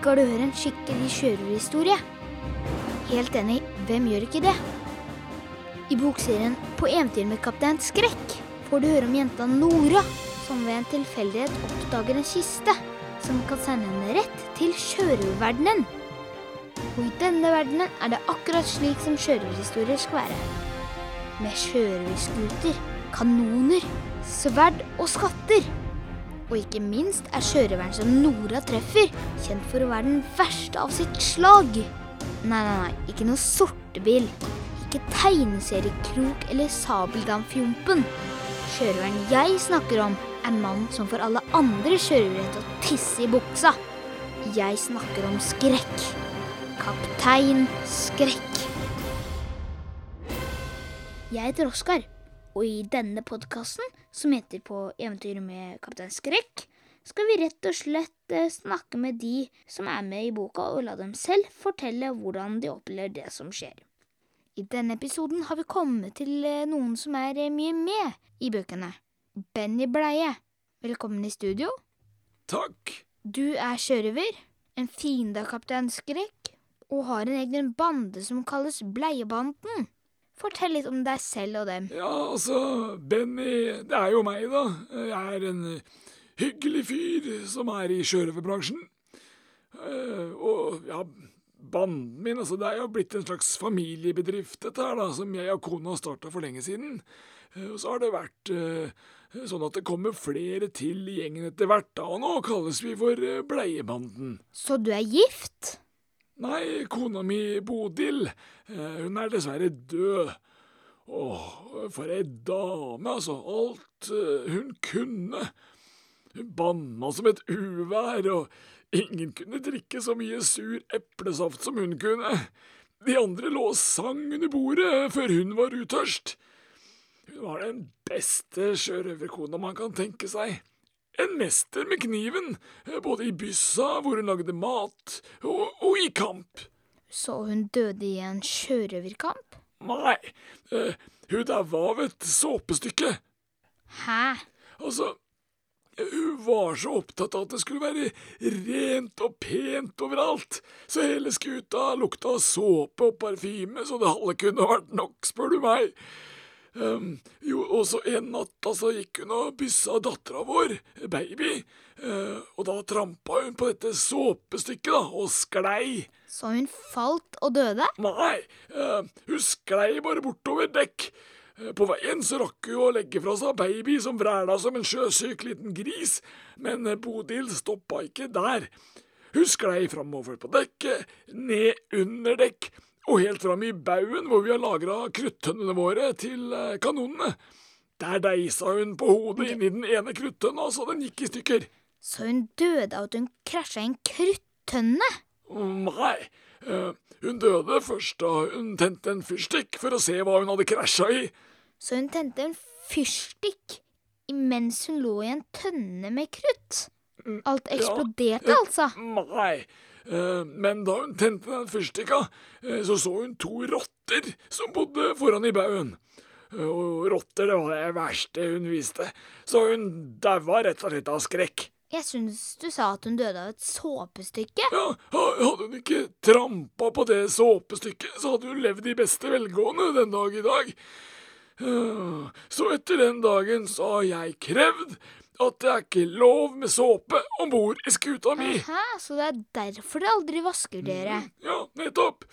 Liker du høre en skikkelig sjørøverhistorie? Helt enig, hvem gjør ikke det? I bokserien På eventyr med kaptein Skrekk får du høre om jenta Nora, som ved en tilfeldighet oppdager en kiste som kan sende henne rett til sjørøververdenen. Og i denne verdenen er det akkurat slik som sjørøverhistorier skal være. Med sjørøverskuter, kanoner, sverd og skatter. Og ikke minst er sjørøveren som Nora treffer, kjent for å være den verste av sitt slag. Nei, nei, nei, ikke noe sortebil. Ikke tegneseriekrok eller sabeldampfjompen. Sjørøveren jeg snakker om, er mannen som får alle andre sjørøvere til å tisse i buksa. Jeg snakker om skrekk. Kaptein Skrekk. Jeg heter Oskar, og i denne podkasten, som heter På eventyr med kaptein Skrekk, skal vi rett og slett eh, snakke med de som er med i boka, og la dem selv fortelle hvordan de opplever det som skjer. I denne episoden har vi kommet til eh, noen som er eh, mye med i bøkene. Benny Bleie, velkommen i studio. Takk. Du er sjørøver, en fiende av kaptein Skrekk, og har en egen bande som kalles Bleiebanden. Fortell litt om deg selv og dem. Ja, altså, Benny, det er jo meg, da. Jeg er en hyggelig fyr som er i sjørøverbransjen. Eh, og ja, banden min, altså, det er jo blitt en slags familiebedrift, dette her, da, som jeg og kona starta for lenge siden. Eh, og så har det vært eh, sånn at det kommer flere til i gjengen etter hvert, da, og nå kalles vi for Bleiebanden. Så du er gift? Nei, kona mi Bodil, eh, hun er dessverre død. Åh, for ei dame, altså. Alt eh, hun kunne. Hun banna som et uvær, og ingen kunne drikke så mye sur eplesaft som hun kunne. De andre lå og sang under bordet før hun var utørst. Hun var den beste sjørøverkona man kan tenke seg. En mester med kniven, både i byssa, hvor hun lagde mat, og, og i kamp. Så hun døde i en sjørøverkamp? Nei, eh, hun daua av et såpestykke. Hæ? Altså, hun var så opptatt av at det skulle være rent og pent overalt, så hele skuta lukta såpe og parfyme så det halve kunne vært nok, spør du meg. Um, jo, og så en natt altså, gikk hun og byssa dattera vår, baby, uh, og da trampa hun på dette såpestykket da, og sklei. Så hun falt og døde? Nei, uh, hun sklei bare bortover dekk. Uh, på veien så rakk hun å legge fra seg baby som vræla som en sjøsyk liten gris, men Bodil stoppa ikke der. Hun sklei framover på dekket, ned under dekk, og helt fram i baugen hvor vi har lagra kruttønnene våre til eh, kanonene. Der deisa hun på hodet inni den ene kruttønna så den gikk i stykker. Så hun døde av at hun krasja i en kruttønne? Nei, eh, hun døde først da hun tente en fyrstikk for å se hva hun hadde krasja i. Så hun tente en fyrstikk mens hun lå i en tønne med krutt? Alt eksploderte, altså? Nei, eh, men da hun tente den fyrstikka, eh, så så hun to rotter som bodde foran i baugen. Eh, Og rotter, det var det verste hun visste, så hun daua rett og slett av skrekk. Jeg syns du sa at hun døde av et såpestykke. Ja, hadde hun ikke trampa på det såpestykket, så hadde hun levd i beste velgående den dag i dag. Eh, Så etter den dagen så har jeg krevd at det er ikke lov med såpe om bord i skuta mi. Hæ, så det er derfor dere aldri vasker dere? Ja, nettopp.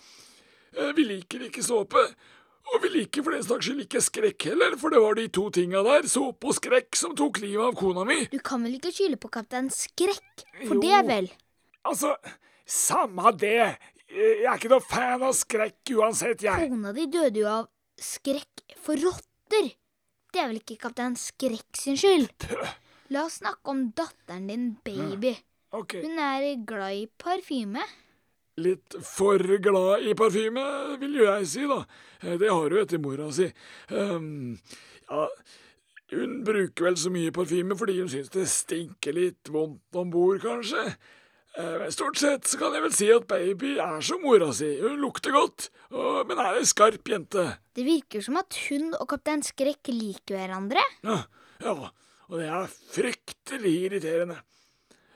Eh, Vi liker ikke såpe. Og vi liker for den saks skyld ikke skrekk heller, for det var de to tinga der, såpe og skrekk, som tok livet av kona mi. Du kan vel ikke skylde på kaptein Skrekk for Jo. det, vel? Altså, samme det. Jeg er ikke noe fan av skrekk uansett, jeg. Kona di døde jo av skrekk for rotter. Det er vel ikke kaptein Skrekk sin skyld? La oss snakke om datteren din, baby. Ok, Hun er glad i parfyme. litt for glad i parfyme, vil jo jeg si, da. Eh, Det har hun etter mora si. Um, ja, hun bruker vel så mye parfyme fordi hun syns det stinker litt vondt om bord, kanskje. Eh, stort sett så kan jeg vel si at baby er som mora si. Hun lukter godt, og, men er ei skarp jente. Det virker som at hun og kaptein Skrekk liker hverandre. Ja, ja, og det er fryktelig irriterende.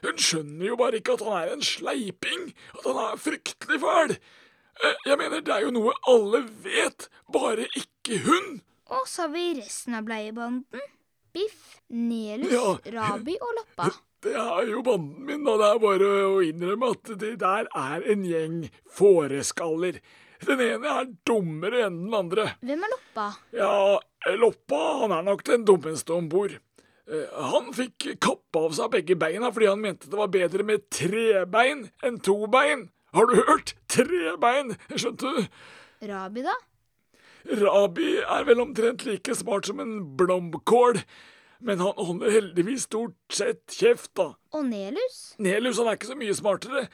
Hun skjønner jo bare ikke at han er en sleiping, at han er fryktelig fæl. Eh, Jeg mener, det er jo noe alle vet, bare ikke hun. Og så har vi resten av bleiebanden. Biff, Nelus, Ja. Rabi og Loppa. Det er jo banden min, og det er bare å innrømme at det der er en gjeng fåreskaller. Den ene er dummere enn den andre. Hvem er Loppa? Ja, Loppa han er nok den dummeste om bord. Eh, Han fikk kappa av seg begge beina fordi han mente det var bedre med tre bein enn to bein. Har du hørt? Tre bein, skjønte du? Rabi, da? Rabi er vel omtrent like smart som en blomkål, men han holder heldigvis stort sett kjeft, da. Og Nelus? Nelus han er ikke så mye smartere,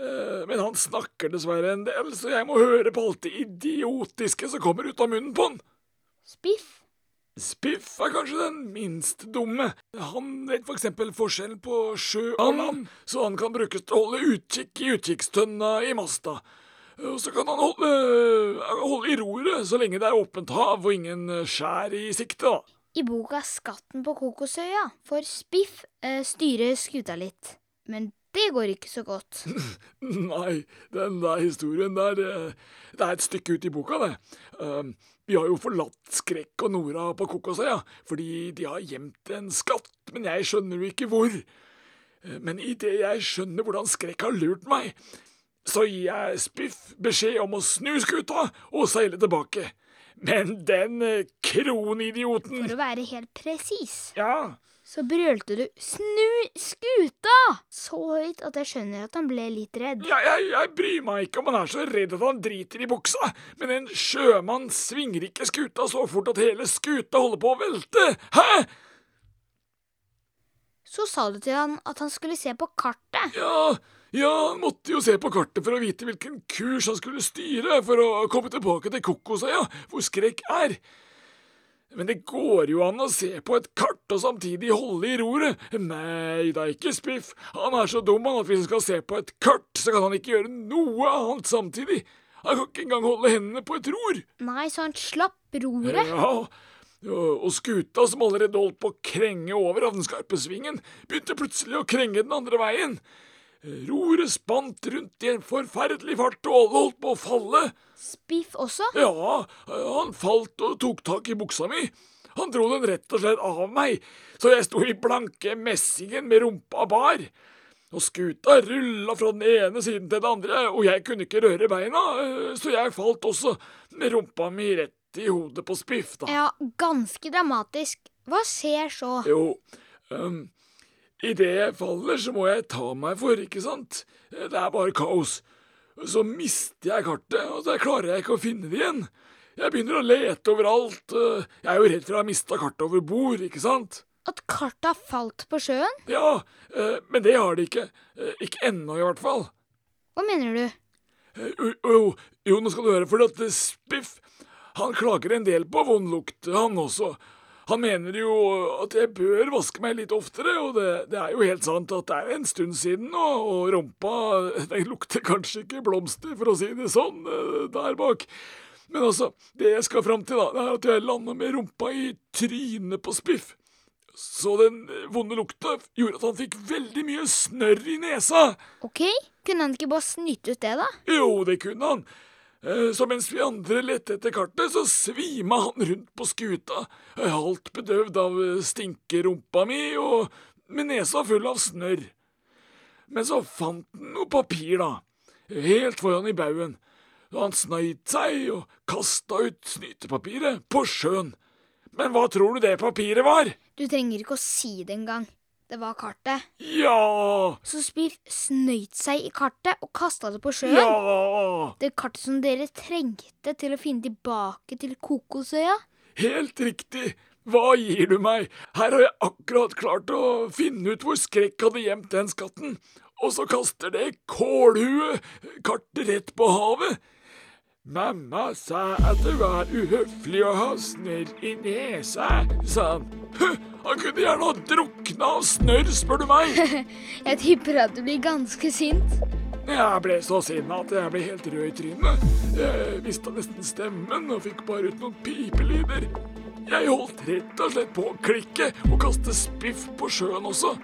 eh, men han snakker dessverre en del, så jeg må høre på alt det idiotiske som kommer ut av munnen på han. Spiff? Spiff er kanskje den minst dumme. Han vet for eksempel forskjell på sjø og land, så han kan brukes til å holde utkikk i utkikkstønna i masta. Og så kan han holde, holde i roret så lenge det er åpent hav og ingen skjær i sikte, da. I boka Skatten på Kokosøya får Spiff eh, styre skuta litt. Men det går ikke så godt. Nei, den der historien der eh, Det er et stykke ut i boka, det. Um, Vi har jo forlatt Skrekk og Nora på Kokosøya fordi de har gjemt en skatt, men jeg skjønner jo ikke hvor. Eh, Men idet jeg skjønner hvordan Skrekk har lurt meg, så gir jeg Spiff beskjed om å snu skuta og seile tilbake. Men den eh, kronidioten For å være helt presis, Ja, så brølte du 'snu skuta' så høyt at jeg skjønner at han ble litt redd. Jeg, jeg, jeg bryr meg ikke om han er så redd at han driter i buksa, men en sjømann svinger ikke skuta så fort at hele skuta holder på å velte. Hæ? Så sa du til han at han skulle se på kartet. Ja, ja, han måtte jo se på kartet for å vite hvilken kurs han skulle styre for å komme tilbake til Kokosøya, hvor Skrekk er. Men det går jo an å se på et kart og samtidig holde i roret. Nei, det er ikke Spiff. Han er så dum han at hvis han skal se på et kart, så kan han ikke gjøre noe annet samtidig. Han kan ikke engang holde hendene på et ror. Nei, så han slapp roret. Ja, og skuta, som allerede holdt på å krenge over av den skarpe svingen, begynte plutselig å krenge den andre veien. Roret spant rundt i en forferdelig fart, og alle holdt på å falle. Spiff også. Ja, han falt og tok tak i buksa mi. Han dro den rett og slett av meg, så jeg sto i blanke messingen med rumpa bar. Og skuta rulla fra den ene siden til den andre, og jeg kunne ikke røre beina, eh, så jeg falt også, med rumpa mi rett i hodet på Spiff, da. Ja, ganske dramatisk. Hva skjer så? Jo, um, idet jeg faller, så må jeg ta meg for, ikke sant? Det er bare kaos. Så mister jeg kartet, og så klarer jeg ikke å finne det igjen. Jeg begynner å lete overalt. Jeg er jo redd for å ha mista kartet over bord, ikke sant? At kartet har falt på sjøen? Ja, øh, men det har det ikke. Øh, Ikke ennå, i hvert fall. Hva mener du? Eh, Jo, jo, jo, nå skal du høre, for at eh, Spiff han klager en del på vond lukt, han også. Han mener jo at jeg bør vaske meg litt oftere, og det, det er jo helt sant at det er en stund siden nå, og rumpa den lukter kanskje ikke blomster, for å si det sånn, eh, der bak. Men altså, det jeg skal fram til, da, det er at jeg landa med rumpa i trynet på Spiff. Så den vonde lukta gjorde at han fikk veldig mye snørr i nesa. Ok, kunne han ikke bare snyte ut det, da? Jo, det kunne han. Eh, Så mens vi andre lette etter kartet, så svima han rundt på skuta, eh, halvt bedøvd av eh, stinkerumpa mi og med nesa full av snørr. Men så fant han noe papir, da, helt foran i baugen. Og han snøyt seg og kasta ut snytepapiret på sjøen. Men hva tror du det papiret var? Du trenger ikke å si det engang. Det var kartet. Ja! Så Spiff snøyt seg i kartet og kasta det på sjøen. Ja! Det kartet som dere trengte til å finne tilbake til Kokosøya. Helt riktig. Hva gir du meg? Her har jeg akkurat klart å finne ut hvor Skrekk hadde gjemt den skatten, og så kaster det kålhue kartet rett på havet. Mamma sa at det var uhøflig å ha snørr i nesa, sa han. Han kunne gjerne ha drukna av snørr, spør du meg. Jeg tipper at du blir ganske sint. Jeg ble så sinna at jeg ble helt rød i trynet. Jeg mista nesten stemmen og fikk bare ut noen pipelyder. Jeg holdt rett og slett på å klikke og kaste spiff på sjøen også.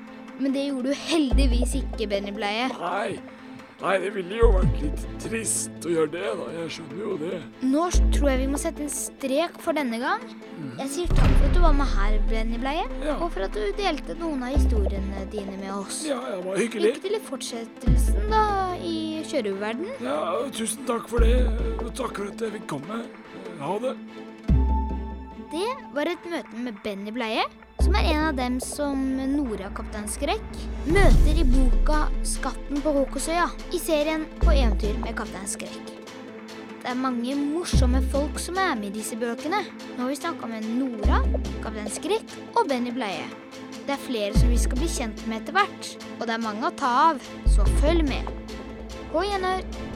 Men det gjorde du heldigvis ikke, Benny Bleie. Nei, nei, det ville jo vært litt trist å gjøre det, da. Jeg skjønner jo det. Nå tror jeg vi må sette en strek for denne gang. Jeg sier takk for at du var med her, Benny Bleie. Ja. Og for at du delte noen av historiene dine med oss. Ja, det var hyggelig. Lykke til i fortsettelsen, da, i sjørøververden. Ja, tusen takk for det. og Takk for at jeg fikk komme. Ha det. Det var et møte med Benny Bleie, som er en av dem som Nora Kaptein Skrekk møter i boka 'Skatten på Håkosøya' i serien På eventyr med Kaptein Skrekk. Det er mange morsomme folk som er med i disse bøkene. Nå har vi snakka med Nora, Kaptein Skrekk og Benny Bleie. Det er flere som vi skal bli kjent med etter hvert, og det er mange å ta av, så følg med. På gjenhør.